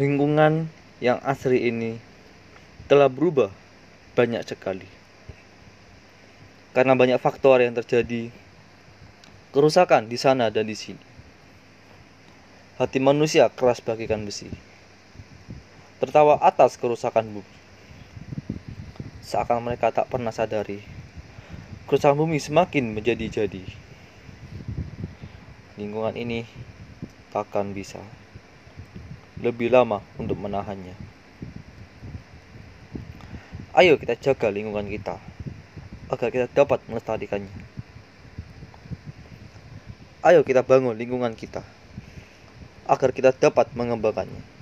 lingkungan yang asri ini telah berubah banyak sekali. Karena banyak faktor yang terjadi, kerusakan di sana dan di sini. Hati manusia keras bagikan besi. Tertawa atas kerusakan bumi. Seakan mereka tak pernah sadari, kerusakan bumi semakin menjadi-jadi. Lingkungan ini takkan bisa lebih lama untuk menahannya. Ayo kita jaga lingkungan kita agar kita dapat melestarikannya. Ayo kita bangun lingkungan kita agar kita dapat mengembangkannya.